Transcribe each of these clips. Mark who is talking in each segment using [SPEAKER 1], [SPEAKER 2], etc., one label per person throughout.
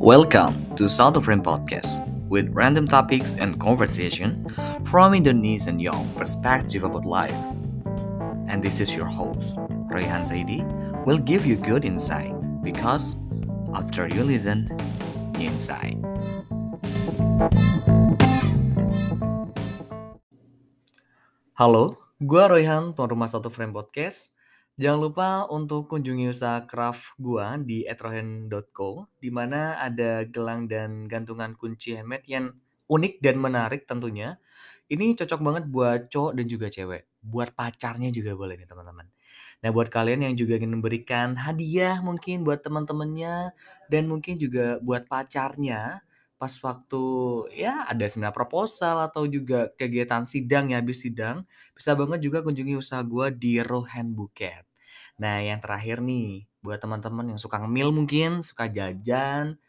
[SPEAKER 1] Welcome to South of Rain Podcast with random topics and conversation from Indonesian young perspective about life. And this is your host, Rayhan Saidi, will give you good insight because after you listen, you insight. Halo, gua Royhan, tuan rumah Satu Frame Podcast. Jangan lupa untuk kunjungi usaha craft gua di etrohen.co di mana ada gelang dan gantungan kunci handmade yang unik dan menarik tentunya. Ini cocok banget buat cowok dan juga cewek. Buat pacarnya juga boleh nih teman-teman. Nah buat kalian yang juga ingin memberikan hadiah mungkin buat teman-temannya dan mungkin juga buat pacarnya pas waktu ya ada seminar proposal atau juga kegiatan sidang ya habis sidang bisa banget juga kunjungi usaha gua di Rohan Buket. Nah, yang terakhir nih, buat teman-teman yang suka ngemil mungkin, suka jajan,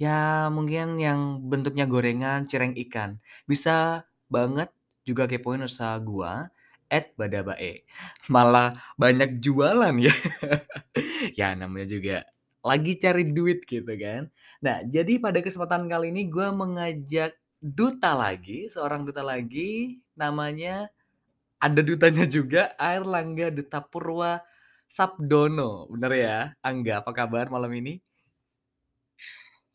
[SPEAKER 1] ya mungkin yang bentuknya gorengan, cireng ikan. Bisa banget juga kepoin usaha gua, at Badabae. Malah banyak jualan ya. ya namanya juga lagi cari duit gitu kan. Nah, jadi pada kesempatan kali ini gua mengajak duta lagi, seorang duta lagi, namanya ada dutanya juga, Air Langga Duta Purwa Sabdono, bener ya? Angga, apa kabar malam ini?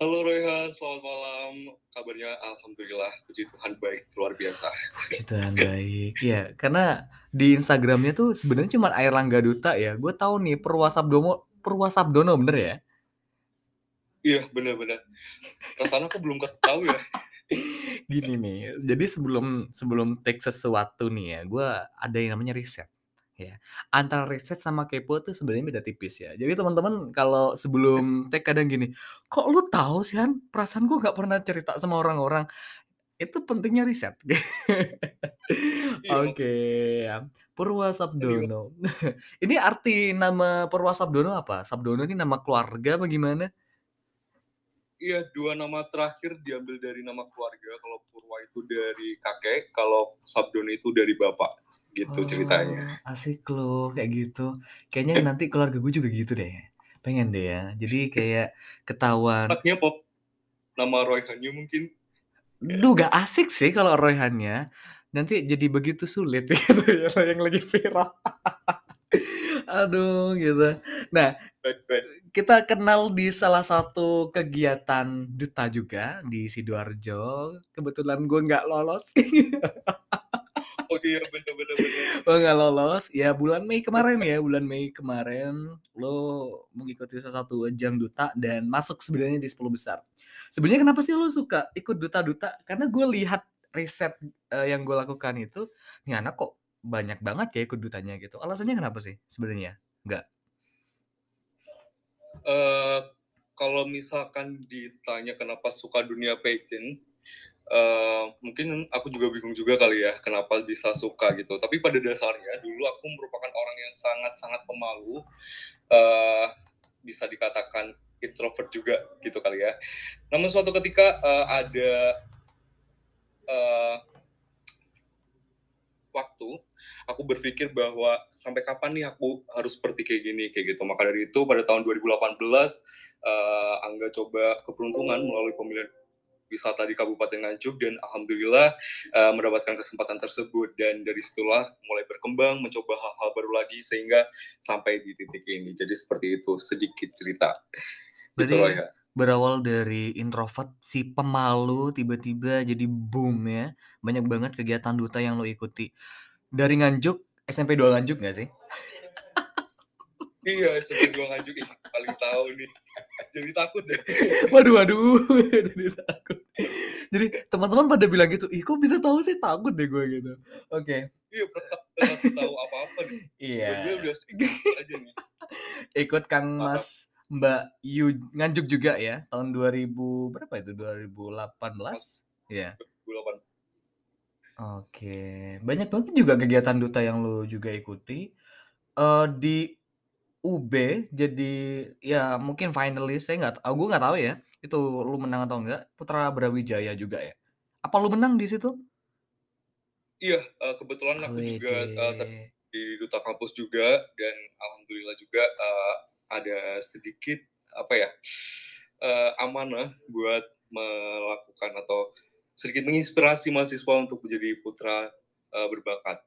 [SPEAKER 2] Halo Royhan, selamat malam. Kabarnya Alhamdulillah, puji Tuhan baik, luar biasa.
[SPEAKER 1] Puji Tuhan baik. Ya, karena di Instagramnya tuh sebenarnya cuma Air Langga Duta ya. Gue tahu nih Purwasabdono, Purwasabdono bener ya?
[SPEAKER 2] Iya, bener-bener. Rasanya aku belum tahu ya.
[SPEAKER 1] Gini nih, jadi sebelum sebelum take sesuatu nih ya, gue ada yang namanya riset ya. Antara riset sama kepo tuh sebenarnya beda tipis ya. Jadi teman-teman kalau sebelum tag kadang gini, kok lu tahu sih Han? Perasaan gue nggak pernah cerita sama orang-orang. Itu pentingnya riset.
[SPEAKER 2] Iya.
[SPEAKER 1] Oke, ya. Purwa Sabdono. ini arti nama Purwa Sabdono apa? Sabdono ini nama keluarga apa gimana?
[SPEAKER 2] Iya, dua nama terakhir diambil dari nama keluarga. Kalau Purwa itu dari kakek, kalau Sabdono itu dari bapak. Gitu ceritanya.
[SPEAKER 1] Oh, asik loh kayak gitu. Kayaknya nanti keluarga gue juga gitu deh. Pengen deh ya. Jadi kayak ketahuan.
[SPEAKER 2] Anaknya pop. Nama Royhannya mungkin.
[SPEAKER 1] Duh, gak asik sih kalau Royhannya. Nanti jadi begitu sulit gitu ya yang lagi viral. Aduh gitu. Nah, kita kenal di salah satu kegiatan duta juga di Sidoarjo. Kebetulan gue nggak lolos.
[SPEAKER 2] Oh iya, bener-bener.
[SPEAKER 1] Oh nggak lolos ya bulan Mei kemarin ya bulan Mei kemarin lo mengikuti salah satu ajang duta dan masuk sebenarnya di 10 besar. Sebenarnya kenapa sih lo suka ikut duta-duta? Karena gue lihat riset eh, yang gue lakukan itu, nih anak kok banyak banget ya ikut dutanya gitu. Alasannya kenapa sih sebenarnya? Enggak.
[SPEAKER 2] Eh, kalau misalkan ditanya kenapa suka dunia pageant, eh, mungkin aku juga bingung juga kali ya kenapa bisa suka gitu. Tapi pada dasarnya dulu aku merupakan orang yang sangat-sangat pemalu, eh, bisa dikatakan introvert juga gitu kali ya. Namun suatu ketika eh, ada eh, waktu aku berpikir bahwa sampai kapan nih aku harus seperti kayak gini kayak gitu. Maka dari itu pada tahun 2018 eh, Angga coba keberuntungan melalui pemilihan wisata di Kabupaten Nganjuk dan alhamdulillah eh, mendapatkan kesempatan tersebut dan dari situlah mulai berkembang mencoba hal-hal baru lagi sehingga sampai di titik ini. Jadi seperti itu sedikit cerita. Gitu
[SPEAKER 1] Berarti
[SPEAKER 2] loh ya.
[SPEAKER 1] Berawal dari introvert si pemalu tiba-tiba jadi boom ya. Banyak banget kegiatan duta yang lo ikuti. Dari Nganjuk, SMP 2 Nganjuk gak sih?
[SPEAKER 2] Iya, SMP gua Nganjuk ih, paling tahu nih. Jadi takut deh.
[SPEAKER 1] Waduh, waduh, jadi takut. Jadi teman-teman pada bilang gitu, ih kok bisa tahu sih takut deh gue gitu. Oke,
[SPEAKER 2] Iya, pernah tahu apa-apa nih.
[SPEAKER 1] iya.
[SPEAKER 2] Gue udah aja nih.
[SPEAKER 1] Ikut Kang. Mas Mbak Yu Nganjuk juga ya, tahun 2000 berapa itu? 2018? Iya.
[SPEAKER 2] 2008.
[SPEAKER 1] Oke, banyak banget juga kegiatan duta yang lo juga ikuti. Eh di UB jadi ya mungkin finalis saya nggak tahu, gue nggak tahu ya itu lu menang atau enggak. Putra Brawijaya juga ya. Apa lu menang di situ?
[SPEAKER 2] Iya, eh, kebetulan aku juga eh, ter-
[SPEAKER 1] Wede.
[SPEAKER 2] di duta kampus juga dan alhamdulillah juga eh, ada sedikit apa ya uh, amanah buat melakukan atau sedikit menginspirasi mahasiswa untuk menjadi putra uh, berbakat.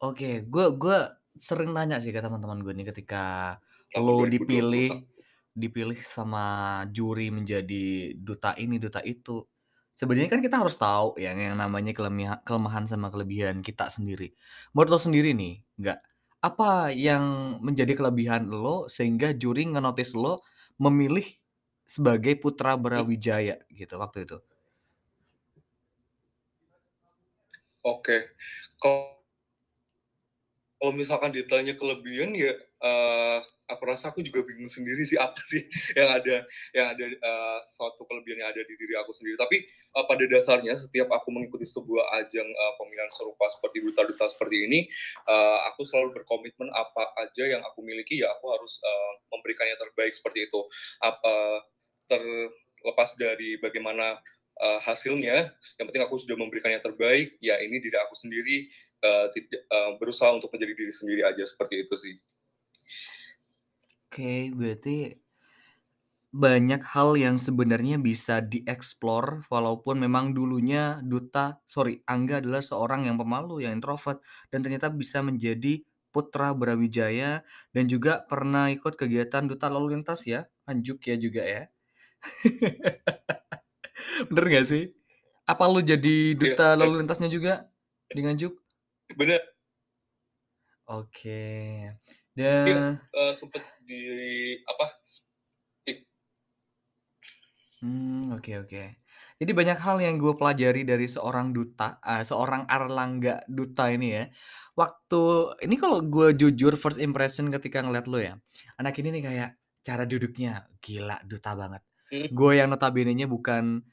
[SPEAKER 1] Oke, gue gue sering nanya sih ke teman-teman gue nih ketika lo dipilih dipilih sama juri menjadi duta ini, duta itu. Sebenarnya kan kita harus tahu ya yang namanya kelemahan, kelemahan sama kelebihan kita sendiri. Menurut lo sendiri nih, nggak apa yang menjadi kelebihan lo sehingga juri ngenotis lo memilih sebagai putra Brawijaya gitu waktu itu?
[SPEAKER 2] Oke, kalau kalau misalkan ditanya kelebihan ya uh, aku rasa aku juga bingung sendiri sih apa sih yang ada yang ada uh, suatu kelebihan yang ada di diri aku sendiri. Tapi uh, pada dasarnya setiap aku mengikuti sebuah ajang uh, pemilihan serupa seperti duta-duta seperti ini, uh, aku selalu berkomitmen apa aja yang aku miliki ya aku harus uh, memberikan yang terbaik seperti itu. Apa terlepas dari bagaimana uh, hasilnya, yang penting aku sudah memberikan yang terbaik. Ya ini diri aku sendiri uh, tidak, uh, berusaha untuk menjadi diri sendiri aja seperti itu sih.
[SPEAKER 1] Oke, berarti banyak hal yang sebenarnya bisa dieksplor walaupun memang dulunya Duta sorry, Angga adalah seorang yang pemalu, yang introvert, dan ternyata bisa menjadi putra Brawijaya dan juga pernah ikut kegiatan Duta Lalu Lintas ya, Anjuk ya juga ya. Bener gak sih? Apa lu jadi iya, duta ya, lalu lintasnya juga di Nganjuk?
[SPEAKER 2] Bener.
[SPEAKER 1] Oke.
[SPEAKER 2] Dan ya, uh, sempet di apa?
[SPEAKER 1] Hmm, oke oke. Jadi banyak hal yang gue pelajari dari seorang duta, uh, seorang Arlangga duta ini ya. Waktu ini kalau gue jujur first impression ketika ngeliat lo ya, anak ini nih kayak cara duduknya gila duta banget. Hmm. Gue yang notabene-nya bukan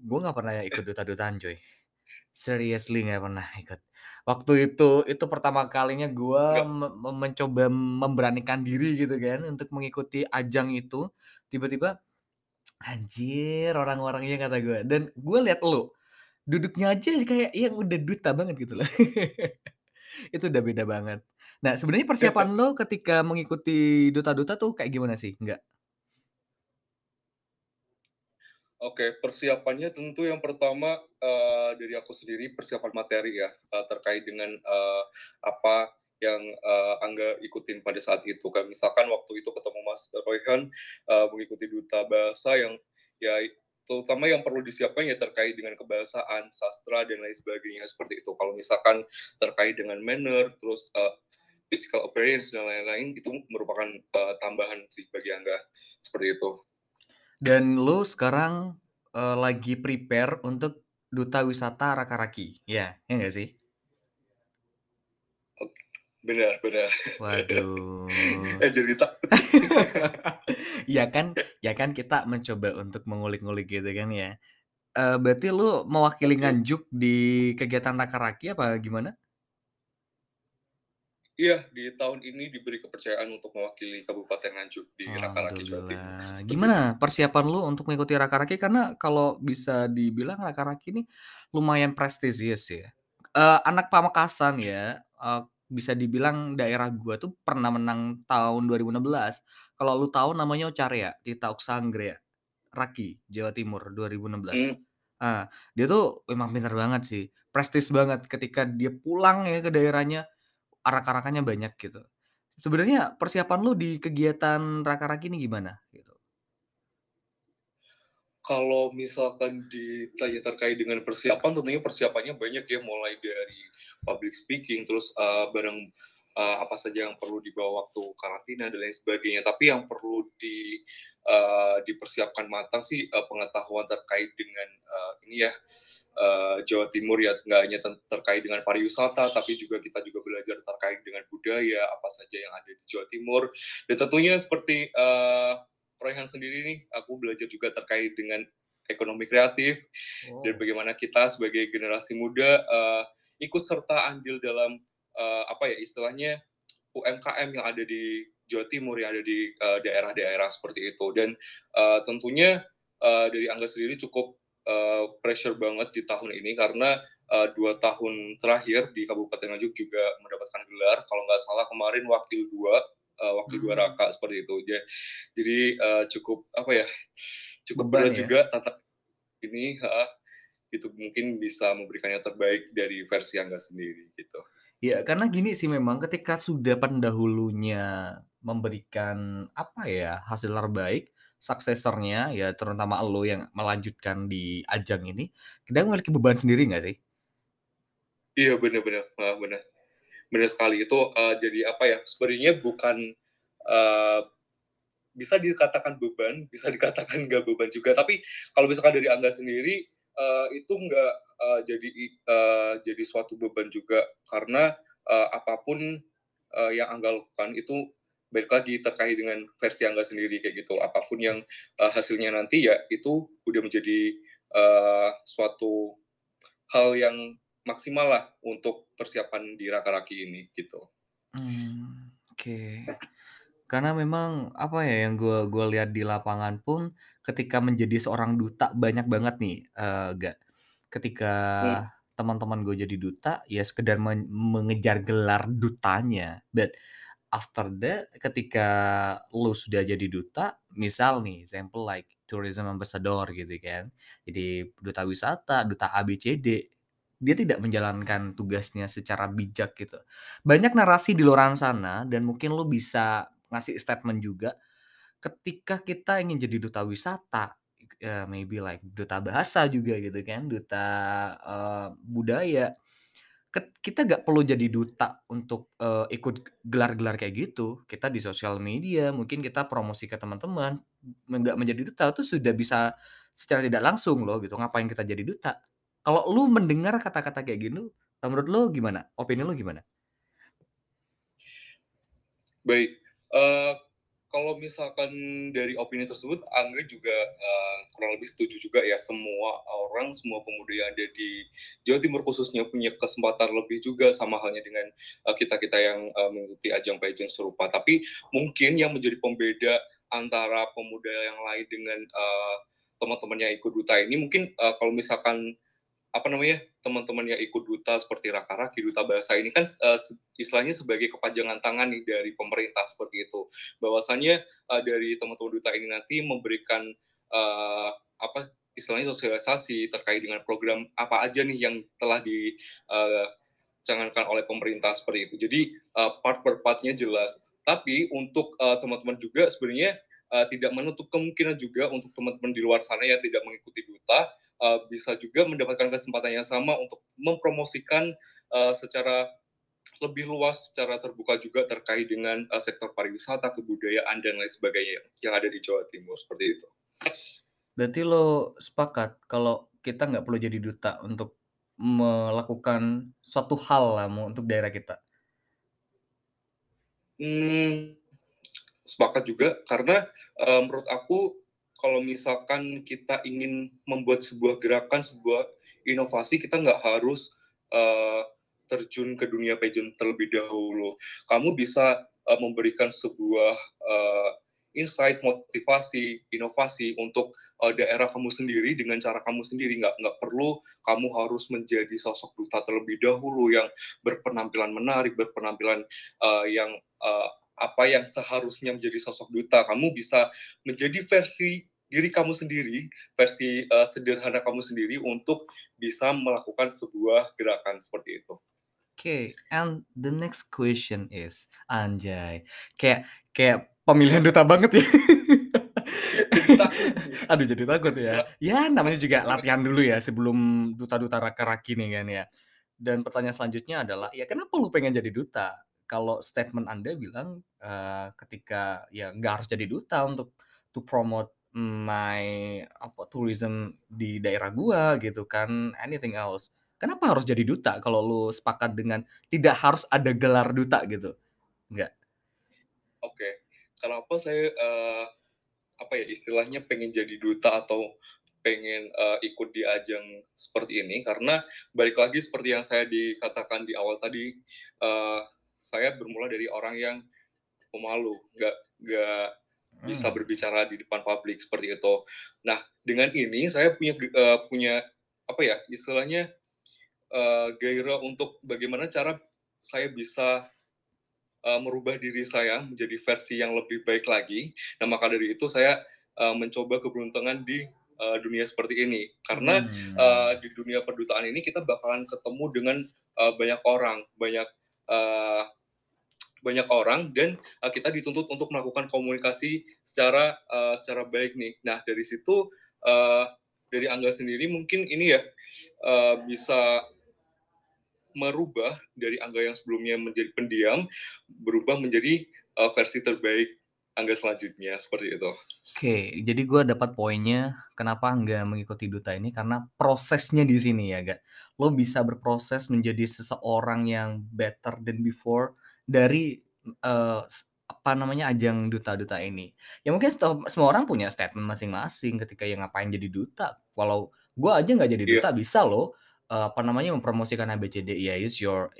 [SPEAKER 1] gue nggak pernah ikut duta-dutaan coy. Seriously nggak pernah ikut. Waktu itu itu pertama kalinya gue mencoba memberanikan diri gitu kan untuk mengikuti ajang itu. Tiba-tiba anjir orang-orangnya kata gue dan gue lihat lo duduknya aja kayak yang udah duta banget gitu loh. itu udah beda banget. Nah, sebenarnya persiapan lo ketika mengikuti duta-duta tuh kayak gimana sih? Enggak.
[SPEAKER 2] Oke, persiapannya tentu yang pertama uh, dari aku sendiri persiapan materi ya uh, terkait dengan uh, apa yang uh, Angga ikutin pada saat itu kan misalkan waktu itu ketemu Mas Royhan uh, mengikuti duta bahasa yang ya terutama yang perlu disiapkan ya terkait dengan kebahasaan, sastra dan lain sebagainya seperti itu. Kalau misalkan terkait dengan manner, terus uh, physical appearance dan lain-lain itu merupakan uh, tambahan sih bagi Angga seperti itu.
[SPEAKER 1] Dan lu sekarang, uh, lagi prepare untuk Duta Wisata Raka-Raki, ya, ya nggak sih?
[SPEAKER 2] Benar benar.
[SPEAKER 1] Waduh.
[SPEAKER 2] Eh, jadi takut.
[SPEAKER 1] Ya kan ya kan kita mencoba untuk mengulik-ngulik gitu kan ya. Uh, berarti lu mewakili. Nganjuk di kegiatan Raka-Raki apa gimana?
[SPEAKER 2] Iya, di tahun ini diberi kepercayaan untuk mewakili Kabupaten Nganjuk di Raka-Raki, Jawa
[SPEAKER 1] Timur. Gimana persiapan lu untuk mengikuti Raka-Raki? Karena kalau bisa dibilang Raka-Raki ini lumayan prestisius ya. Uh, anak Pamekasan ya, uh, bisa dibilang daerah gua tuh pernah menang tahun 2016. Kalau lu tahu namanya Ocarya, Tita Uksanggra, Raki, Jawa Timur 2016. Hmm. Ah, dia tuh memang pintar banget sih. Prestis banget ketika dia pulang ya ke daerahnya arak-arakannya banyak gitu. Sebenarnya persiapan lu di kegiatan raka-raki ini gimana gitu?
[SPEAKER 2] Kalau misalkan ditanya terkait dengan persiapan, tentunya persiapannya banyak ya, mulai dari public speaking, terus uh, bareng uh, apa saja yang perlu dibawa waktu karantina dan lain sebagainya. Tapi yang perlu di uh, dipersiapkan matang sih uh, pengetahuan terkait dengan uh, ini ya uh, Jawa Timur ya nggak hanya terkait dengan pariwisata tapi juga kita juga belajar terkait dengan budaya apa saja yang ada di Jawa Timur dan tentunya seperti uh, sendiri nih aku belajar juga terkait dengan ekonomi kreatif oh. dan bagaimana kita sebagai generasi muda uh, ikut serta andil dalam uh, apa ya istilahnya UMKM yang ada di Jawa Timur yang ada di daerah eh, daerah-daerah seperti itu dan uh, tentunya uh, dari Angga sendiri cukup uh, pressure banget di tahun ini karena uh, dua tahun terakhir di Kabupaten Nganjuk juga mendapatkan gelar kalau nggak salah kemarin wakil dua uh, wakil dua raka seperti itu. Jadi uh, cukup apa ya? Cukup berat ya? juga tata ini uh, itu mungkin bisa memberikan yang terbaik dari versi Angga sendiri gitu.
[SPEAKER 1] Ya, karena gini sih memang ketika sudah pendahulunya memberikan apa ya hasil terbaik, suksesornya ya terutama lo yang melanjutkan di ajang ini, kita memiliki beban sendiri nggak sih?
[SPEAKER 2] Iya benar-benar, benar, benar sekali itu uh, jadi apa ya? Sebenarnya bukan uh, bisa dikatakan beban, bisa dikatakan nggak beban juga. Tapi kalau misalkan dari Angga sendiri uh, itu nggak uh, jadi uh, jadi suatu beban juga karena uh, apa pun uh, yang Angga lakukan itu balik lagi terkait dengan versi Angga sendiri kayak gitu. Apa pun yang uh, hasilnya nanti ya itu udah menjadi uh, suatu hal yang maksimal lah untuk persiapan di Raka-Raki ini gitu.
[SPEAKER 1] Hmm, oke. Okay. Karena memang apa ya yang gue gue lihat di lapangan pun ketika menjadi seorang duta banyak banget nih uh, gak ketika hmm. teman-teman gue jadi duta ya sekedar men mengejar gelar dutanya but after that ketika lu sudah jadi duta misal nih example like tourism ambassador gitu kan jadi duta wisata duta ABCD dia tidak menjalankan tugasnya secara bijak gitu. Banyak narasi di luar sana dan mungkin lo bisa ngasih statement juga ketika kita ingin jadi duta wisata, uh, maybe like duta bahasa juga gitu kan, duta uh, budaya. Kita gak perlu jadi duta untuk uh, ikut gelar-gelar kayak gitu. Kita di sosial media, mungkin kita promosi ke teman-teman. Nggak menjadi duta itu sudah bisa secara tidak langsung loh gitu. Ngapain kita jadi duta? Kalau lu mendengar kata-kata kayak gini, menurut lu gimana? Opini lu gimana?
[SPEAKER 2] Baik, uh, kalau misalkan dari opini tersebut, Angga juga uh, kurang lebih setuju juga ya semua orang, semua pemuda yang ada di Jawa Timur khususnya punya kesempatan lebih juga sama halnya dengan uh, kita-kita yang uh, mengikuti ajang pageant serupa. Tapi mungkin yang menjadi pembeda antara pemuda yang lain dengan uh, teman-teman yang ikut duta ini mungkin uh, kalau misalkan apa namanya teman-teman yang ikut duta seperti Raka-Raki, duta bahasa ini kan uh, istilahnya sebagai kepanjangan tangan nih dari pemerintah seperti itu. Bahwasannya uh, dari teman-teman duta ini nanti memberikan uh, apa istilahnya sosialisasi terkait dengan program apa aja nih yang telah dicanangkan uh, oleh pemerintah seperti itu. Jadi uh, part per partnya jelas. Tapi untuk teman teman-teman juga sebenarnya uh, tidak menutup kemungkinan juga untuk teman-teman di luar sana yang tidak mengikuti duta uh, bisa juga mendapatkan kesempatan yang sama untuk mempromosikan uh, secara lebih luas, secara terbuka juga terkait dengan uh, sektor pariwisata, kebudayaan dan lain sebagainya yang ada di Jawa Timur seperti itu.
[SPEAKER 1] Berarti lo sepakat kalau kita nggak perlu jadi duta untuk melakukan suatu hal lah untuk daerah kita?
[SPEAKER 2] Hmm, sepakat juga karena uh, menurut aku kalau misalkan kita ingin membuat sebuah gerakan, sebuah inovasi, kita nggak harus uh, terjun ke dunia pageant terlebih dahulu. Kamu bisa uh, memberikan sebuah uh, insight, motivasi, inovasi untuk uh, daerah kamu sendiri dengan cara kamu sendiri. Nggak nggak perlu kamu harus menjadi sosok duta terlebih dahulu yang berpenampilan menarik, berpenampilan uh, yang uh, apa yang seharusnya menjadi sosok duta. Kamu bisa menjadi versi diri kamu sendiri, versi uh, sederhana kamu sendiri untuk bisa melakukan sebuah gerakan seperti itu.
[SPEAKER 1] Oke, okay. and the next question is, Anjay, kayak kayak pemilihan duta banget ya. Aduh jadi takut ya. Ya namanya juga latihan dulu ya sebelum duta-duta raka-raki nih kan ya. Dan pertanyaan selanjutnya adalah, ya kenapa lu pengen jadi duta? Kalau statement Anda bilang uh, ketika ya nggak harus jadi duta untuk to promote my apa tourism di daerah gua gitu kan anything else. Kenapa harus jadi duta kalau lu sepakat dengan tidak harus ada gelar duta gitu? Enggak
[SPEAKER 2] oke. Okay. kenapa saya uh, apa ya istilahnya pengen jadi duta atau pengen uh, ikut di ajang seperti ini karena balik lagi seperti yang saya dikatakan di awal tadi uh, saya bermula dari orang yang pemalu nggak nggak bisa hmm. berbicara di depan publik seperti itu. Nah, dengan ini saya punya uh, punya apa ya istilahnya uh, gairah untuk bagaimana cara saya bisa uh, merubah diri saya menjadi versi yang lebih baik lagi. Nah, maka dari itu saya uh, mencoba keberuntungan di uh, dunia seperti ini. Karena hmm. uh, di dunia perdutaan ini kita bakalan ketemu dengan uh, banyak orang, banyak uh, banyak orang dan uh, kita dituntut untuk melakukan komunikasi secara uh, secara baik nih. Nah, dari situ uh, dari Angga sendiri mungkin ini ya uh, bisa merubah dari Angga yang sebelumnya menjadi pendiam berubah menjadi uh, versi terbaik Angga selanjutnya seperti itu.
[SPEAKER 1] Oke, jadi gue dapat poinnya kenapa Angga mengikuti duta ini karena prosesnya di sini ya, gak. Lo bisa berproses menjadi seseorang yang better than before dari uh, apa namanya ajang duta-duta ini. Ya mungkin semua orang punya statement masing-masing ketika yang ngapain jadi duta. Walau gue aja nggak jadi iya. duta yeah. bisa loh uh, apa namanya mempromosikan ABCD ya is your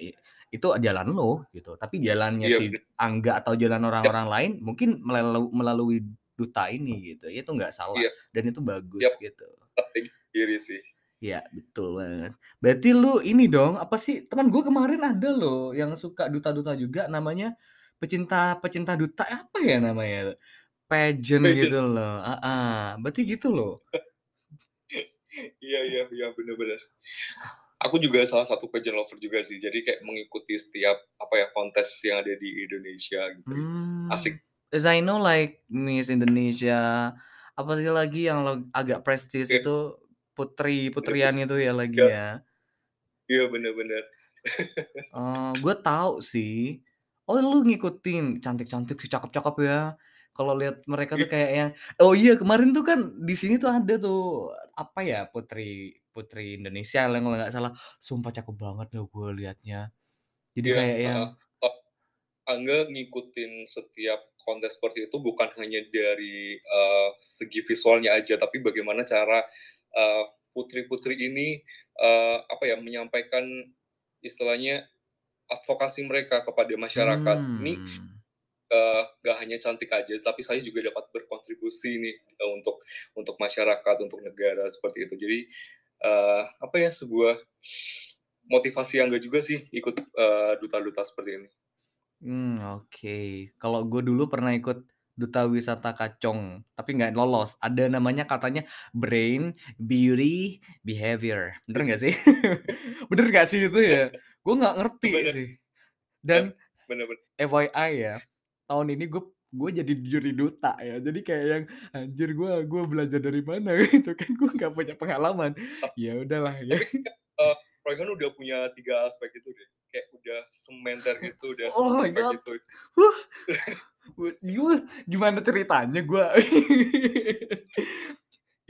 [SPEAKER 1] itu jalan lo gitu. Tapi jalannya yeah. si Angga atau jalan orang-orang yeah. lain mungkin melalui, melalui duta ini gitu. Itu nggak salah yeah. dan itu bagus yeah. gitu.
[SPEAKER 2] Diri sih.
[SPEAKER 1] Ya betul banget. Berarti lu ini dong apa sih teman gue kemarin ada loh yang suka duta-duta juga namanya pecinta pecinta duta apa ya namanya pageant, pageant. gitu loh. Ah, uh berarti gitu loh.
[SPEAKER 2] Iya iya iya benar-benar. Aku juga salah satu pageant lover juga sih. Jadi kayak mengikuti setiap apa ya kontes yang ada di Indonesia gitu. Hmm. Asik.
[SPEAKER 1] As I know like Miss Indonesia apa sih lagi yang agak prestis yeah. itu putri putrian itu ya lagi iya. ya.
[SPEAKER 2] Iya benar-benar.
[SPEAKER 1] uh, gue tahu sih. Oh lu ngikutin cantik-cantik sih cakep-cakep ya kalau lihat mereka tuh kayak yang oh iya kemarin tuh kan di sini tuh ada tuh apa ya putri putri Indonesia yang kalau nggak salah sumpah cakep banget loh gue liatnya jadi yeah, kayak yang
[SPEAKER 2] uh, Angga ngikutin setiap kontes seperti itu bukan hanya dari uh, segi visualnya aja tapi bagaimana cara uh, putri-putri ini uh, apa ya menyampaikan istilahnya advokasi mereka kepada masyarakat hmm. ini uh, gak hanya cantik aja, tapi saya juga dapat berkontribusi nih uh, untuk untuk masyarakat, untuk negara seperti itu. Jadi uh, apa ya sebuah motivasi yang gak juga sih ikut duta-duta uh, seperti ini.
[SPEAKER 1] Hmm oke. Okay. Kalau gue dulu pernah ikut duta wisata kacong, tapi nggak lolos. Ada namanya katanya brain, beauty, behavior. Bener nggak sih? Bener nggak sih itu ya? Gue nggak ngerti bener. sih. Dan bener, bener. FYI ya, tahun ini gue gue jadi juri duta ya jadi kayak yang anjir gue gue belajar dari mana gitu kan gue nggak punya pengalaman ya udahlah ya
[SPEAKER 2] uh, Roy kan udah punya tiga aspek itu deh kayak udah sementer gitu udah oh my God. itu
[SPEAKER 1] gue gimana ceritanya gue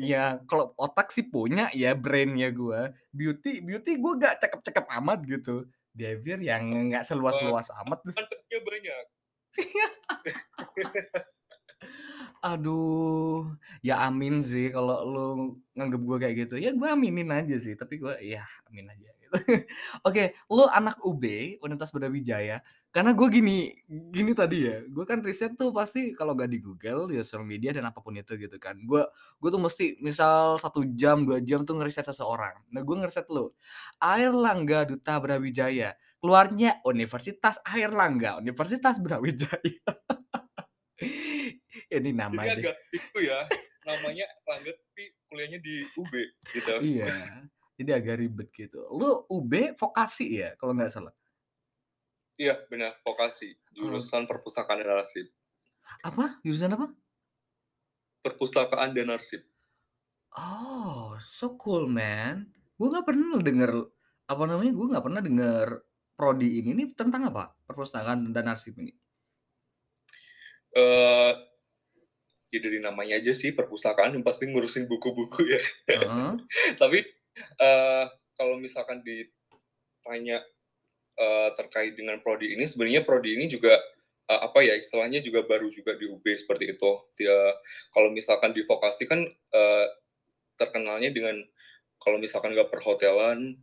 [SPEAKER 1] ya kalau otak sih punya ya brainnya gue beauty beauty gue gak cakep-cakep amat gitu. Behavior yang nggak seluas-luas amat
[SPEAKER 2] kan banyak.
[SPEAKER 1] Aduh, ya amin sih kalau lu nganggep gue kayak gitu. Ya gue aminin aja sih, tapi gue ya amin aja gitu. Oke, lu anak UB, Universitas Brawijaya. Karena gue gini gini tadi ya, gue kan riset tuh pasti kalau gak di Google, di sosial media dan apa pun itu gitu kan. Gue gue tuh mesti misal satu jam, dua jam tuh ngeriset seseorang. Nah gue ngeriset lu, Air Langga Duta Brawijaya. Keluarnya Universitas Air Langga, Universitas Brawijaya. Ini namanya.
[SPEAKER 2] Jadi agak itu ya, namanya Langga tapi kuliahnya di UB gitu.
[SPEAKER 1] Iya. Jadi agak ribet gitu. Lu UB vokasi ya kalau nggak salah?
[SPEAKER 2] Iya, benar, vokasi. Jurusan oh. perpustakaan dan arsip.
[SPEAKER 1] Apa? Jurusan apa?
[SPEAKER 2] Perpustakaan dan arsip.
[SPEAKER 1] Oh, so cool, man. Gue nggak pernah denger apa namanya? Gue nggak pernah denger prodi ini. Ini tentang apa? Perpustakaan dan arsip ini.
[SPEAKER 2] Eh, uh, ya dari namanya aja sih perpustakaan yang pasti ngurusin buku-buku ya. Uh -huh. Tapi uh, kalau misalkan ditanya uh, terkait dengan prodi ini sebenarnya prodi ini juga uh, apa ya istilahnya juga baru juga di UB seperti itu dia kalau misalkan di vokasi kan uh, terkenalnya dengan kalau misalkan nggak perhotelan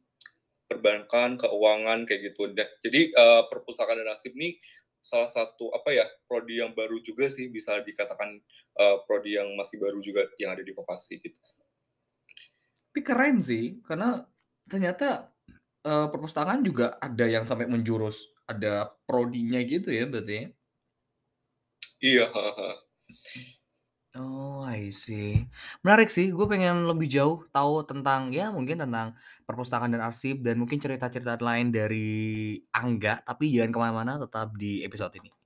[SPEAKER 2] perbankan keuangan kayak gitu deh jadi uh, perpustakaan dan nasib ini salah satu apa ya prodi yang baru juga sih bisa dikatakan uh, prodi yang masih baru juga yang ada di vokasi gitu.
[SPEAKER 1] Tapi keren sih karena ternyata uh, perpustakaan juga ada yang sampai menjurus ada prodinya gitu ya berarti?
[SPEAKER 2] Iya, heeh.
[SPEAKER 1] Oh, I see. Menarik sih, gue pengen lebih jauh tahu tentang ya mungkin tentang perpustakaan dan arsip dan mungkin cerita-cerita lain dari Angga, tapi jangan ke mana-mana, tetap di episode ini.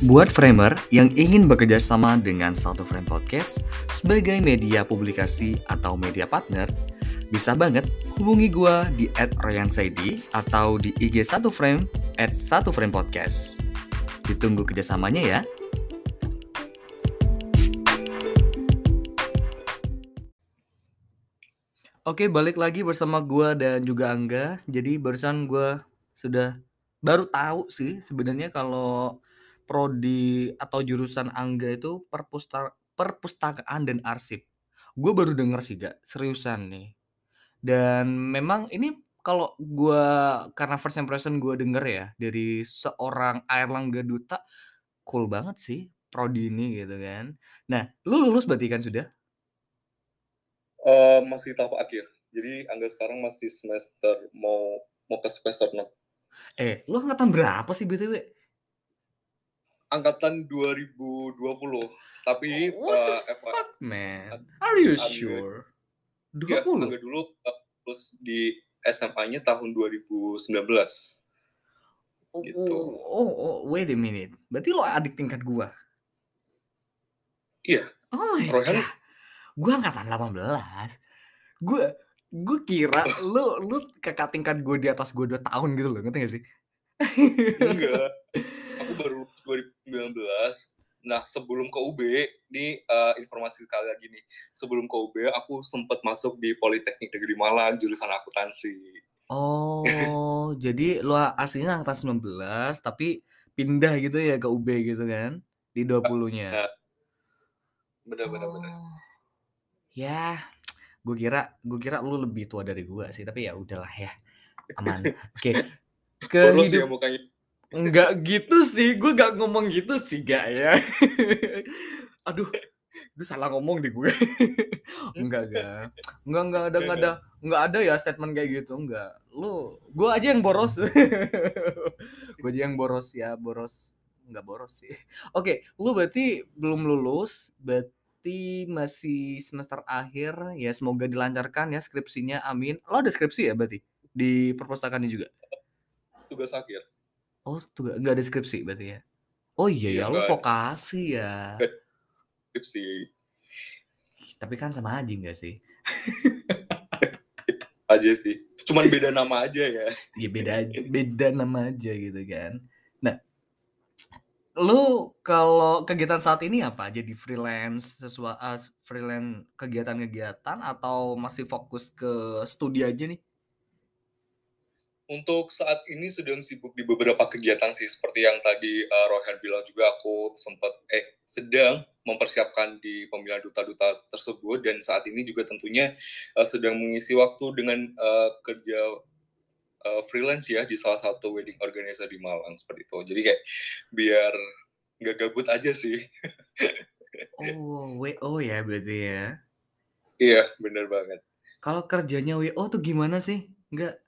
[SPEAKER 1] Buat framer yang ingin bekerja sama dengan Satu Frame Podcast sebagai media publikasi atau media partner, bisa banget hubungi gue di @royansaidi atau di IG Satu Frame at Satu Frame Podcast. Ditunggu kerjasamanya ya. Oke, balik lagi bersama gue dan juga Angga. Jadi barusan gue sudah baru tahu sih sebenarnya kalau prodi atau jurusan Angga itu perpusta perpustakaan dan arsip. Gue baru denger sih gak, seriusan nih. Dan memang ini kalau gue karena first impression gue denger ya dari seorang Airlangga Duta, cool banget sih prodi ini gitu kan. Nah, lu lulus berarti kan sudah?
[SPEAKER 2] Uh, masih tahap akhir. Jadi Angga sekarang masih semester mau mau ke semester 6.
[SPEAKER 1] Eh, lu angkatan berapa sih BTW?
[SPEAKER 2] Angkatan 2020 tapi
[SPEAKER 1] What the
[SPEAKER 2] uh,
[SPEAKER 1] fuck man? Are you sure? 20
[SPEAKER 2] ya, dulu uh, terus di SMA-nya tahun 2019
[SPEAKER 1] gitu. oh, oh, oh, wait a minute. Berarti lo adik tingkat gua?
[SPEAKER 2] Iya.
[SPEAKER 1] Oh my Rohan, god. Gua angkatan 18 gua gue kira lu lu kakak tingkat gue di atas gue 2 tahun gitu loh ngerti gak sih?
[SPEAKER 2] Enggak 2019 nah sebelum ke UB ini uh, informasi kali lagi nih. Sebelum ke UB aku sempat masuk di Politeknik Negeri Malang jurusan akuntansi.
[SPEAKER 1] Oh jadi lu aslinya angkatan 19 tapi pindah gitu ya ke UB gitu kan di 20-nya
[SPEAKER 2] nah, bener bener oh. bener
[SPEAKER 1] ya gue kira gue kira lu lebih tua dari gue sih tapi ya udahlah ya aman. Oke okay.
[SPEAKER 2] ke Boros hidup... ya mukanya
[SPEAKER 1] Enggak gitu sih, gue gak ngomong gitu sih gak ya. Aduh, lu salah ngomong deh gue. enggak, enggak. Enggak, enggak ada, enggak ada, enggak ada ya statement kayak gitu, enggak. Lu, gue aja yang boros. gue aja yang boros ya, boros. Enggak boros sih. Oke, lu berarti belum lulus, berarti masih semester akhir. Ya semoga dilancarkan ya skripsinya, amin. Lo ada skripsi ya berarti? Di perpustakaan juga?
[SPEAKER 2] Tugas akhir.
[SPEAKER 1] Oh, tuh nggak ada skripsi berarti ya? Oh iya, iya ya, lu vokasi ya.
[SPEAKER 2] Skripsi.
[SPEAKER 1] Tapi kan sama aja nggak sih?
[SPEAKER 2] aja sih. Cuman beda nama aja ya.
[SPEAKER 1] Iya beda beda nama aja gitu kan. Nah, lu kalau kegiatan saat ini apa? Jadi freelance sesuai uh, freelance kegiatan-kegiatan atau masih fokus ke studi aja nih?
[SPEAKER 2] Untuk saat ini sedang sibuk di beberapa kegiatan sih seperti yang tadi uh, Rohan bilang juga aku sempat eh sedang mempersiapkan di pemilihan duta-duta tersebut. Dan saat ini juga tentunya uh, sedang mengisi waktu dengan uh, kerja uh, freelance ya di salah satu wedding organizer di Malang seperti itu. Jadi kayak biar nggak gabut aja sih.
[SPEAKER 1] Oh WO ya berarti ya?
[SPEAKER 2] Iya bener banget.
[SPEAKER 1] Kalau kerjanya WO tuh gimana sih? Nggak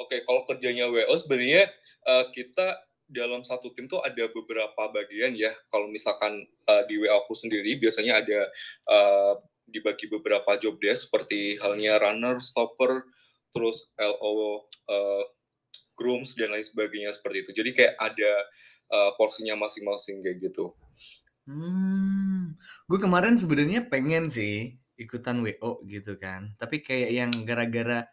[SPEAKER 2] Oke, kalau kerjanya WO sebenarnya uh, kita dalam satu tim tuh ada beberapa bagian ya. Kalau misalkan uh, di WO aku sendiri biasanya ada uh, dibagi beberapa job desk seperti halnya runner, stopper, terus LO, uh, grooms dan lain sebagainya seperti itu. Jadi kayak ada uh, porsinya masing-masing kayak gitu.
[SPEAKER 1] Hmm, gue kemarin sebenarnya pengen sih ikutan WO gitu kan, tapi kayak yang gara-gara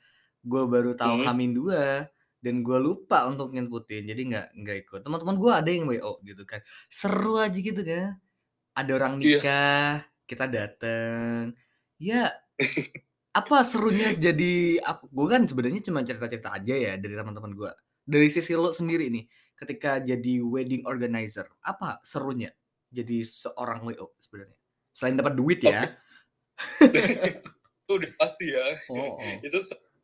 [SPEAKER 1] gue baru tahu hmm. Hamin dua dan gue lupa untuk nyebutin jadi nggak nggak ikut teman-teman gue ada yang wo gitu kan seru aja gitu kan ada orang iya. nikah yes. kita dateng ya apa serunya jadi apa gue kan sebenarnya cuma cerita-cerita aja ya dari teman-teman gue dari sisi lo sendiri nih ketika jadi wedding organizer apa serunya jadi seorang wo sebenarnya selain dapat duit ya
[SPEAKER 2] itu udah pasti ya oh, oh. itu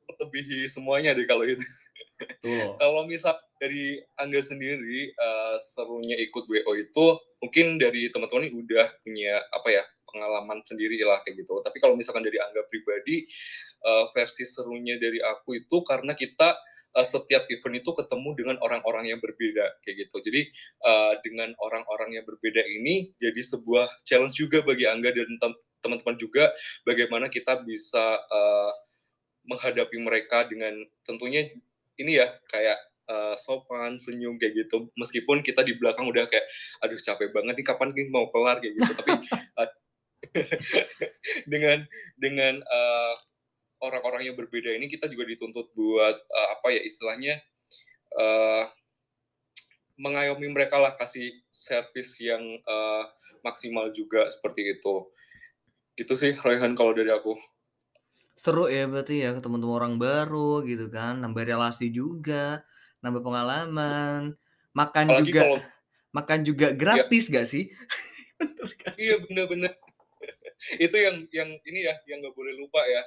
[SPEAKER 2] melebihi semuanya deh kalau itu. kalau misal dari Angga sendiri uh, serunya ikut WO itu mungkin dari teman-teman udah punya apa ya pengalaman sendiri lah kayak gitu. Tapi kalau misalkan dari Angga pribadi, uh, versi serunya dari aku itu karena kita uh, setiap event itu ketemu dengan orang-orang yang berbeda kayak gitu. Jadi uh, dengan orang-orang yang berbeda ini jadi sebuah challenge juga bagi Angga dan teman-teman juga bagaimana kita bisa uh, menghadapi mereka dengan tentunya ini ya kayak uh, sopan, senyum kayak gitu. Meskipun kita di belakang udah kayak aduh capek banget nih kapan nih mau kelar kayak gitu. Tapi uh, dengan dengan uh, orang-orang yang berbeda ini kita juga dituntut buat uh, apa ya istilahnya uh, mengayomi mereka lah kasih servis yang uh, maksimal juga seperti itu. Gitu sih Royhan kalau dari aku.
[SPEAKER 1] Seru ya berarti ya ketemu orang baru gitu kan, nambah relasi juga, nambah pengalaman, makan
[SPEAKER 2] Apalagi
[SPEAKER 1] juga
[SPEAKER 2] kalau
[SPEAKER 1] makan juga
[SPEAKER 2] ya.
[SPEAKER 1] gratis gak sih?
[SPEAKER 2] Iya bener-bener. Itu yang yang ini ya yang nggak boleh lupa ya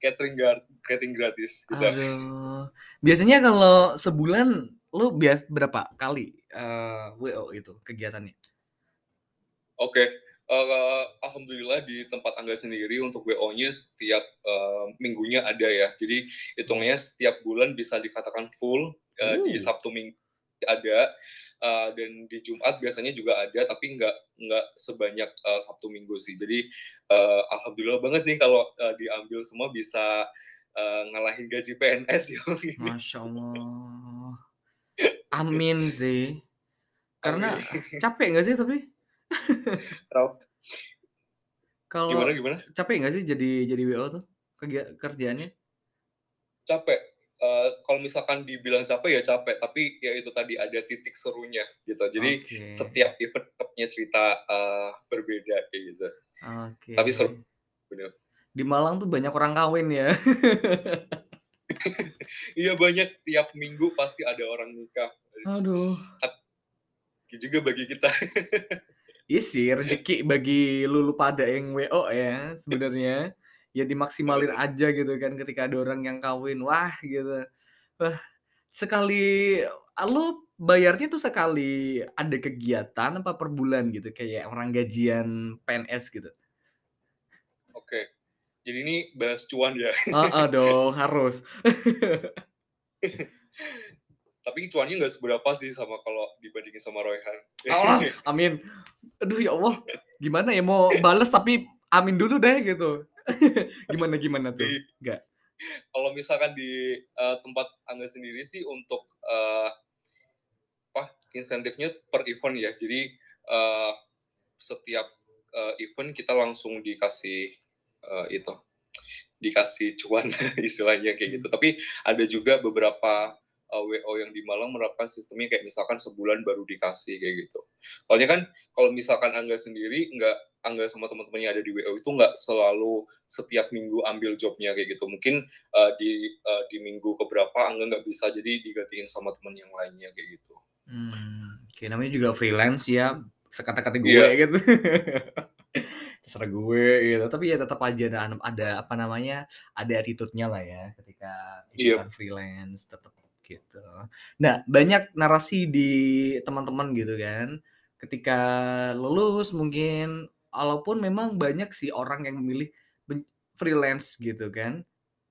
[SPEAKER 2] catering catering gratis.
[SPEAKER 1] Aduh, biasanya kalau sebulan lu bias berapa kali uh, eh, WO itu kegiatannya?
[SPEAKER 2] Oke, uh, alhamdulillah di tempat Angga sendiri untuk WO-nya setiap uh, minggunya ada ya. Jadi hitungnya setiap bulan bisa dikatakan full uh, di Sabtu Minggu ada uh, dan di Jumat biasanya juga ada tapi nggak nggak sebanyak uh, Sabtu Minggu sih. Jadi uh, alhamdulillah banget nih kalau uh, diambil semua bisa uh, ngalahin gaji PNS ya.
[SPEAKER 1] Masya Allah. Amin sih. Karena Amin. capek nggak sih tapi? Kalau
[SPEAKER 2] gimana gimana?
[SPEAKER 1] Capek nggak sih jadi jadi WO tuh kerjaannya?
[SPEAKER 2] Capek. Uh, kalau misalkan dibilang capek ya capek, tapi ya itu tadi ada titik serunya gitu. Jadi okay. setiap event punya cerita uh, berbeda kayak gitu.
[SPEAKER 1] Okay.
[SPEAKER 2] Tapi seru. Bener.
[SPEAKER 1] Di Malang tuh banyak orang kawin ya.
[SPEAKER 2] iya banyak tiap minggu pasti ada orang nikah.
[SPEAKER 1] Aduh.
[SPEAKER 2] Juga bagi kita.
[SPEAKER 1] Iya sih, rezeki bagi lulu pada yang WO ya sebenarnya. Ya dimaksimalin aja gitu kan ketika ada orang yang kawin. Wah gitu. Wah, sekali lu bayarnya tuh sekali ada kegiatan apa per bulan gitu kayak orang gajian PNS gitu.
[SPEAKER 2] Oke. Jadi ini bahas cuan ya.
[SPEAKER 1] Oh, dong, harus.
[SPEAKER 2] Tapi cuannya nggak seberapa sih sama kalau dibandingin sama Royhan.
[SPEAKER 1] Oh, amin. Aduh ya Allah. Gimana ya mau bales tapi amin dulu deh gitu. Gimana gimana tuh? Enggak
[SPEAKER 2] iya. kalau misalkan di uh, tempat anda sendiri sih untuk uh, apa insentifnya per event ya. Jadi uh, setiap uh, event kita langsung dikasih uh, itu. Dikasih cuan istilahnya kayak gitu. Tapi ada juga beberapa uh, WO yang di Malang menerapkan sistemnya kayak misalkan sebulan baru dikasih kayak gitu. Soalnya kan kalau misalkan Angga sendiri nggak Angga sama teman-teman yang ada di WO itu nggak selalu setiap minggu ambil jobnya kayak gitu. Mungkin uh, di uh, di minggu keberapa Angga nggak bisa jadi digantiin sama teman yang lainnya kayak gitu.
[SPEAKER 1] Hmm, oke namanya juga freelance ya, sekata-kata gue yeah. gitu. terserah gue gitu tapi ya tetap aja ada ada apa namanya ada attitude-nya lah ya ketika yeah. freelance tetap gitu. Nah, banyak narasi di teman-teman gitu kan. Ketika lulus mungkin walaupun memang banyak sih orang yang memilih freelance gitu kan.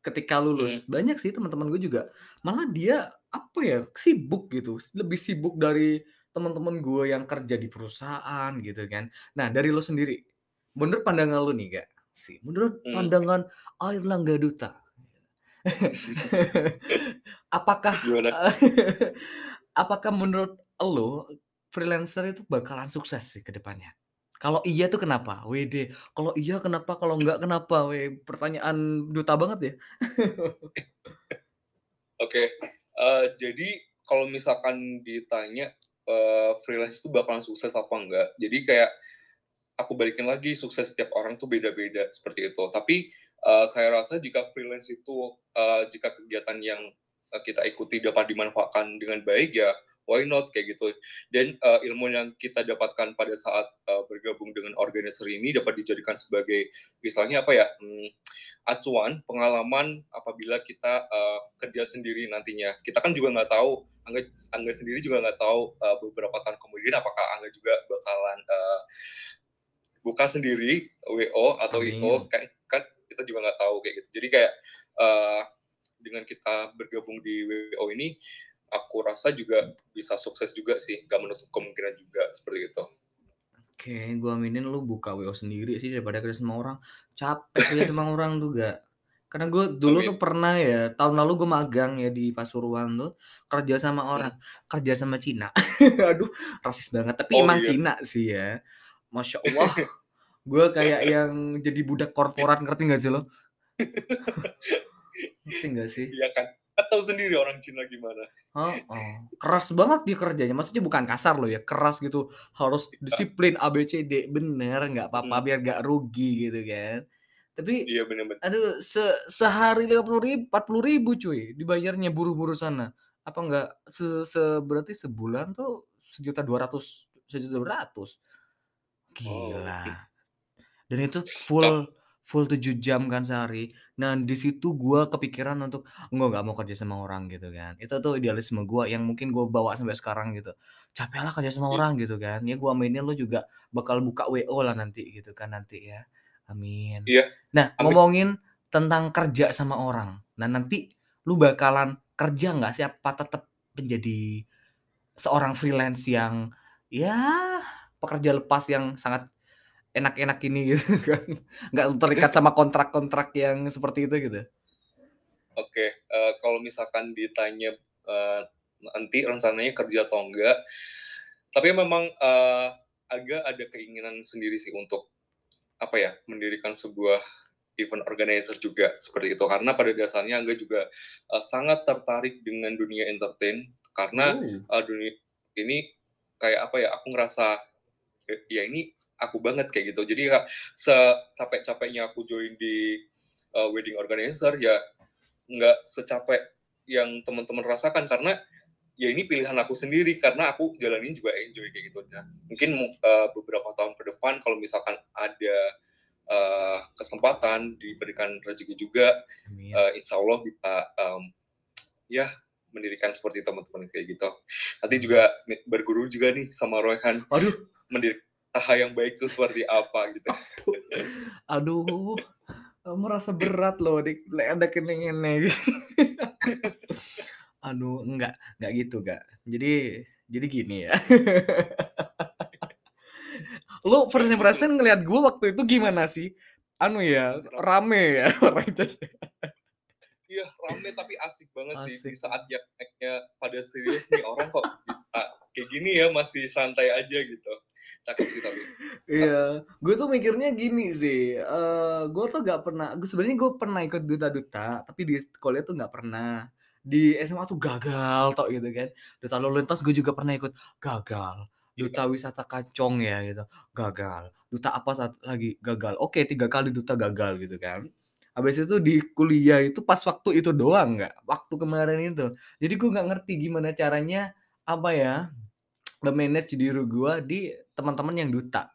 [SPEAKER 1] Ketika lulus, hmm. banyak sih teman-teman gue juga malah dia apa ya, sibuk gitu, lebih sibuk dari teman-teman gue yang kerja di perusahaan gitu kan. Nah, dari lo sendiri, menurut pandangan lo nih, Kak, sih, menurut hmm. pandangan Air Langga Duta, apakah apakah menurut lo freelancer itu bakalan sukses sih ke depannya? Kalau iya tuh kenapa? WD. Kalau iya kenapa? Kalau enggak kenapa? We, pertanyaan duta banget ya.
[SPEAKER 2] Oke, okay. uh, eh, jadi kalau misalkan ditanya uh, freelance itu bakalan sukses apa enggak? Jadi kayak aku balikin lagi sukses setiap orang tuh beda-beda seperti itu. Tapi uh, saya rasa jika freelance itu uh, jika kegiatan yang uh, kita ikuti dapat dimanfaatkan dengan baik ya why not kayak gitu dan uh, ilmu yang kita dapatkan pada saat uh, bergabung dengan organizer ini dapat dijadikan sebagai misalnya apa ya hmm, acuan pengalaman apabila kita uh, kerja sendiri nantinya kita kan juga nggak tahu angga angga sendiri juga nggak tahu uh, beberapa tahun kemudian apakah angga juga bakalan uh, buka sendiri WO atau
[SPEAKER 1] Amin.
[SPEAKER 2] IO kan kan kita juga nggak tahu kayak gitu jadi kayak uh, dengan kita bergabung di WO ini aku rasa juga bisa sukses juga sih gak menutup kemungkinan juga seperti itu
[SPEAKER 1] Oke, gua aminin lu buka WO sendiri sih daripada kerja sama orang. Capek kerja sama orang tuh gak. Karena gue dulu
[SPEAKER 2] Amin.
[SPEAKER 1] tuh pernah ya, tahun lalu gue magang ya di Pasuruan tuh, kerja sama
[SPEAKER 2] Hmm.
[SPEAKER 1] orang, kerja sama Cina. Aduh, rasis banget. Tapi
[SPEAKER 2] Oh,
[SPEAKER 1] emang
[SPEAKER 2] iya.
[SPEAKER 1] Cina sih ya. Masya Allah. gue kayak yang jadi budak korporat, ngerti gak sih lo? ngerti gak sih?
[SPEAKER 2] Iya kan kan tahu sendiri orang Cina gimana
[SPEAKER 1] Oh, oh, keras banget dia kerjanya. Maksudnya bukan kasar loh ya, keras gitu. Harus disiplin ABCD, bener nggak apa-apa
[SPEAKER 2] Hmm.
[SPEAKER 1] biar nggak rugi gitu kan. Tapi
[SPEAKER 2] iya benar-benar
[SPEAKER 1] aduh se sehari lima puluh ribu, empat puluh ribu cuy dibayarnya buru-buru sana. Apa enggak se, se berarti sebulan tuh sejuta dua ratus, sejuta dua ratus.
[SPEAKER 2] Oh.
[SPEAKER 1] Gila. Dan itu full full 7 jam kan sehari. Nah, di situ gua kepikiran untuk enggak nggak mau kerja sama orang gitu kan. Itu tuh idealisme gua yang mungkin gua bawa sampai sekarang gitu. Capek lah kerja sama
[SPEAKER 2] Iya.
[SPEAKER 1] orang gitu kan. Ya gua aminin lu juga bakal buka WO lah nanti gitu kan nanti ya. Amin.
[SPEAKER 2] Iya.
[SPEAKER 1] Nah,
[SPEAKER 2] Amin.
[SPEAKER 1] ngomongin tentang kerja sama orang. Nah, nanti lu bakalan kerja nggak sih apa tetap menjadi seorang freelance yang ya pekerja lepas yang sangat enak-enak ini gitu kan. Nggak terikat sama kontrak-kontrak yang seperti itu gitu.
[SPEAKER 2] Oke, eh, kalau misalkan ditanya eh, nanti rencananya kerja atau enggak, tapi memang eh, agak ada keinginan sendiri sih untuk apa ya mendirikan sebuah event organizer juga seperti itu karena pada dasarnya Angga juga eh, sangat tertarik dengan dunia entertain karena
[SPEAKER 1] Uh,
[SPEAKER 2] dunia ini kayak apa ya aku ngerasa ya ini aku banget kayak gitu. Jadi ya, secapek-capeknya aku join di uh, wedding organizer ya nggak secapek yang teman-teman rasakan. Karena ya ini pilihan aku sendiri karena aku jalanin juga enjoy kayak gitu. Nah mungkin uh, beberapa tahun ke depan kalau misalkan ada uh, kesempatan diberikan rezeki juga uh, insya Allah bisa um, ya mendirikan seperti teman-teman kayak gitu. Nanti juga berguru juga nih sama Royhan.
[SPEAKER 1] Aduh,
[SPEAKER 2] mendirikan usaha yang baik itu seperti apa gitu
[SPEAKER 1] aduh. Merasa berat loh dik ada keninginnya. Aduh, enggak, enggak gitu, Kak. Jadi jadi gini ya. Lu first impression ngelihat gua waktu itu gimana sih? Anu ya, rame ya orangnya.
[SPEAKER 2] Iya rame tapi asik banget sih di
[SPEAKER 1] Asik.
[SPEAKER 2] saat yang naiknya pada serius nih orang kok bisa kayak gini ya masih santai aja gitu cakep sih tapi
[SPEAKER 1] Iya, gue tuh mikirnya gini sih, eee, gue tuh nggak pernah gue sebenarnya gue pernah ikut duta-duta, tapi di kuliah tuh nggak pernah. Di SMA tuh gagal tok gitu kan. Duta lalu lintas gue juga pernah ikut, gagal. Duta wisata Kacong ya gitu, gagal. Duta apa satu lagi, gagal. Oke 3 kali duta gagal gitu kan. Habis itu di kuliah itu pas waktu itu doang nggak, waktu kemarin itu. Jadi gue nggak ngerti gimana caranya, apa ya, me-manage diri gue di teman-teman yang duta.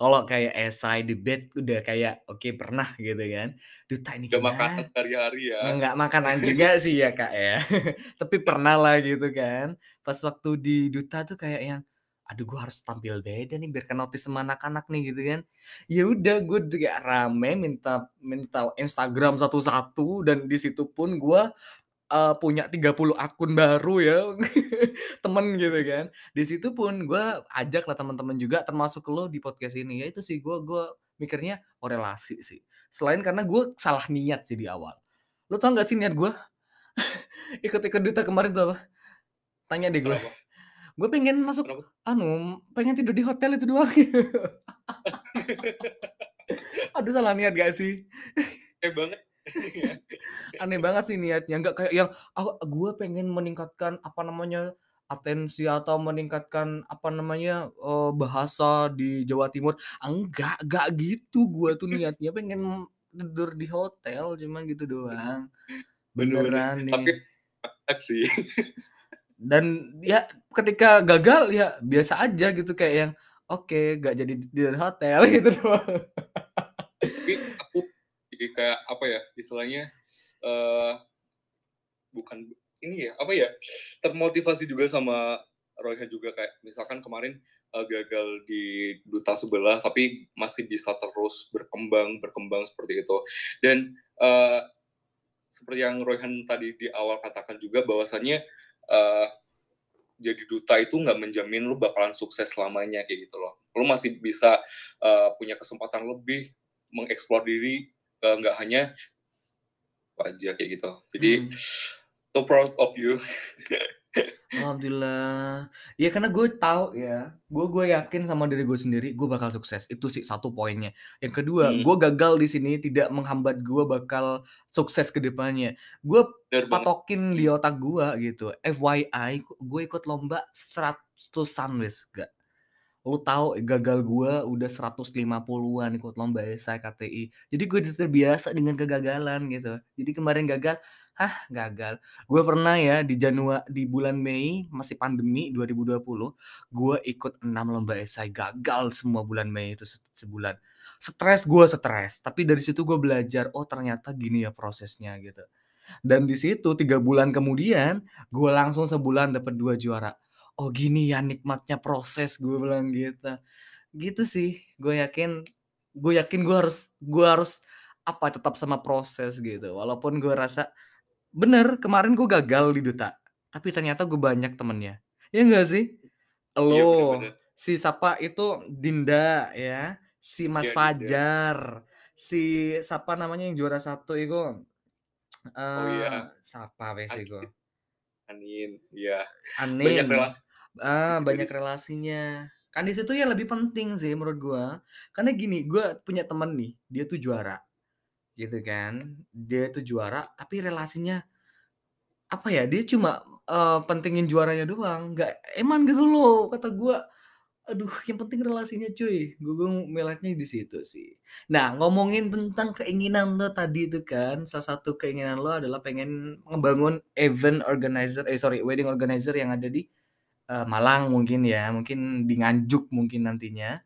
[SPEAKER 1] Kalau kayak esai, debate udah kayak oke pernah gitu kan. Duta ini
[SPEAKER 2] gak makan hari-hari ya
[SPEAKER 1] Nggak makanan juga sih ya Kak ya. Tapi pernah lah gitu kan. Pas waktu di duta tuh kayak yang, aduh gue harus tampil beda nih biar kenotis sama anak-anak nih gitu kan. Ya udah gue juga rame minta minta Instagram satu-satu dan di situ pun gue eh, punya 30 akun baru ya temen gitu kan. Di situ pun gue ajak lah teman-teman juga termasuk lo di podcast ini. Ya itu sih gue gue mikirnya oh sih. Selain karena gue salah niat sih di awal. Lo tau gak sih niat gue? Ikut-ikut duta kemarin tuh apa? Tanya deh gue. Gue pengen masuk,
[SPEAKER 2] Kenapa?
[SPEAKER 1] anu, pengen tidur di hotel itu doang. Aduh salah niat gak sih?
[SPEAKER 2] eh banget
[SPEAKER 1] Aneh banget sih niatnya. Nggak kayak yang, ah, gue pengen meningkatkan apa namanya atensi atau meningkatkan apa namanya eh, bahasa di Jawa Timur. Enggak, enggak gitu. Gue tuh niatnya pengen tidur di hotel, cuman gitu doang. Beneran nih.
[SPEAKER 2] tapi sih
[SPEAKER 1] Dan ya ketika gagal ya biasa aja gitu kayak yang oke gak jadi di hotel gitu doang.
[SPEAKER 2] tapi aku kayak apa ya istilahnya eh bukan ini ya apa ya termotivasi juga sama Royhan juga kayak misalkan kemarin uh, gagal di duta sebelah tapi masih bisa terus berkembang berkembang seperti itu dan uh, seperti yang Royhan tadi di awal katakan juga bahwasannya uh, jadi duta itu nggak menjamin lu bakalan sukses selamanya kayak gitu loh. Lu masih bisa uh, punya kesempatan lebih mengeksplor diri nggak uh, hanya aja kayak gitu. Jadi hmm. so proud of you.
[SPEAKER 1] Alhamdulillah. Ya karena gue tahu ya, gue gue yakin sama diri gue sendiri, gue bakal sukses. Itu sih satu poinnya. Yang kedua, hmm. gue gagal di sini tidak menghambat gue bakal sukses ke depannya. Gue patokin di otak gue gitu. FYI, gue ikut lomba seratusan wis gak. Lu tahu gagal gue udah 150-an ikut lomba saya KTI. Jadi gue terbiasa dengan kegagalan gitu. Jadi kemarin gagal, Hah, gagal. Gue pernah ya di Januari di bulan Mei masih pandemi 2020, gue ikut 6 lomba esai, gagal semua bulan Mei itu sebulan. Stres gue stres, tapi dari situ gue belajar, oh ternyata gini ya prosesnya gitu. Dan di situ tiga bulan kemudian, gue langsung sebulan dapat dua juara. Oh gini ya nikmatnya proses, gue bilang gitu. Gitu sih, gue yakin, gue yakin gue harus, gue harus apa tetap sama proses gitu. Walaupun gue rasa Bener, kemarin gue gagal di Duta, tapi ternyata gue banyak temennya. Ya enggak sih? Lo, si siapa itu Dinda ya, si Mas ya, Fajar, Dinda. si siapa namanya yang juara satu itu? Uh, oh iya. Siapa wes itu?
[SPEAKER 2] Anin, iya.
[SPEAKER 1] Anin. Banyak relasi. Ah, banyak relasinya. Kan di situ ya lebih penting sih menurut gue. Karena gini, gue punya temen nih, dia tuh juara gitu kan. Dia itu juara tapi relasinya apa ya, dia cuma, uh, pentingin juaranya doang, nggak eman gitu loh kata gua. Aduh yang penting relasinya cuy, gue melihatnya di situ sih. Nah ngomongin tentang keinginan lo tadi itu kan, salah satu keinginan lo adalah pengen ngebangun event organizer eh sorry wedding organizer yang ada di, uh, Malang mungkin ya, mungkin di Nganjuk mungkin nantinya.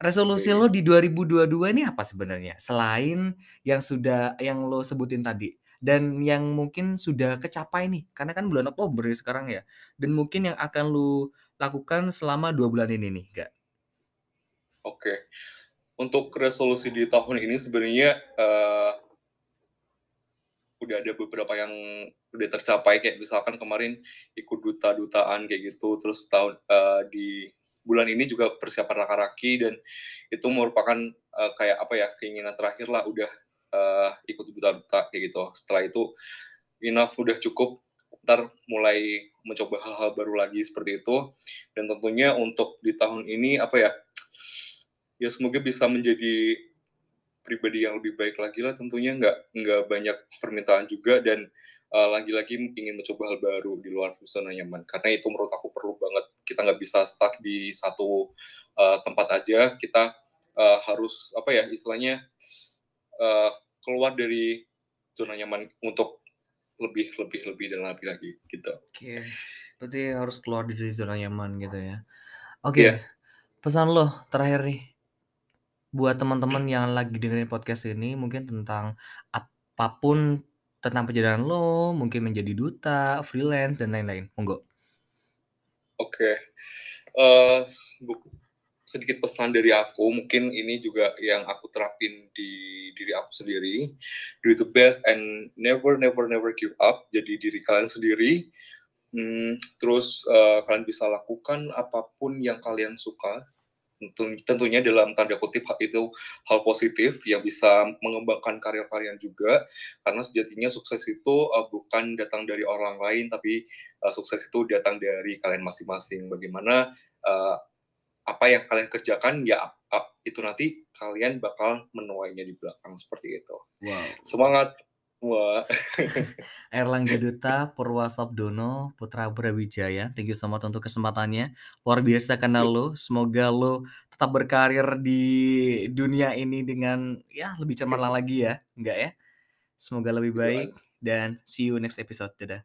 [SPEAKER 1] Resolusi lo di 2022 ini apa sebenarnya? Selain yang sudah yang lo sebutin tadi dan yang mungkin sudah kecapai nih, karena kan bulan Oktober ya sekarang ya, dan mungkin yang akan lo lakukan selama dua bulan ini nih, Kak.
[SPEAKER 2] Oke. Untuk resolusi di tahun ini sebenarnya uh, udah ada beberapa yang udah tercapai kayak misalkan kemarin ikut duta-dutaan kayak gitu terus tahun uh, di bulan ini juga persiapan raka-raki dan itu merupakan uh, kayak apa ya keinginan terakhir lah udah uh, ikut duta-duta kayak gitu. Setelah itu enough udah cukup. Ntar mulai mencoba hal-hal baru lagi seperti itu. Dan tentunya untuk di tahun ini apa ya ya semoga bisa menjadi pribadi yang lebih baik lagi lah tentunya. Nggak nggak banyak permintaan juga dan uh, lagi-lagi ingin mencoba hal baru di luar zona nyaman karena itu menurut aku perlu banget kita nggak bisa stuck di satu uh, tempat aja kita uh, harus apa ya istilahnya uh, keluar dari zona nyaman untuk lebih lebih lebih dan lebih lagi gitu.
[SPEAKER 1] Oke, berarti harus keluar dari zona nyaman gitu ya. Oke, yeah. pesan lo terakhir nih buat teman-teman yang lagi dengerin podcast ini mungkin tentang apa pun tentang perjalanan lo, mungkin menjadi duta, freelance, dan lain-lain. Monggo.
[SPEAKER 2] Oke. Okay. Uh, eh, sedikit pesan dari aku, mungkin ini juga yang aku terapin di diri aku sendiri. Do the best and never, never, never give up. Jadi diri kalian sendiri. Hmm, terus uh, kalian bisa lakukan apa pun yang kalian suka tentunya dalam tanda kutip itu hal positif yang bisa mengembangkan karya kalian juga karena sejatinya sukses itu uh, bukan datang dari orang lain tapi uh, sukses itu datang dari kalian masing-masing. Bagaimana uh, apa yang kalian kerjakan ya itu nanti kalian bakal menuainya di belakang seperti itu. Wow. semangat Wah.
[SPEAKER 1] Erlangga Duta Purwasabdono Putra Brawijaya. Thank you so much untuk kesempatannya. Luar biasa kenal lo. Semoga lo tetap berkarir di dunia ini dengan ya lebih cemerlang lagi ya. Enggak ya? Semoga lebih baik dan see you next episode. Dadah.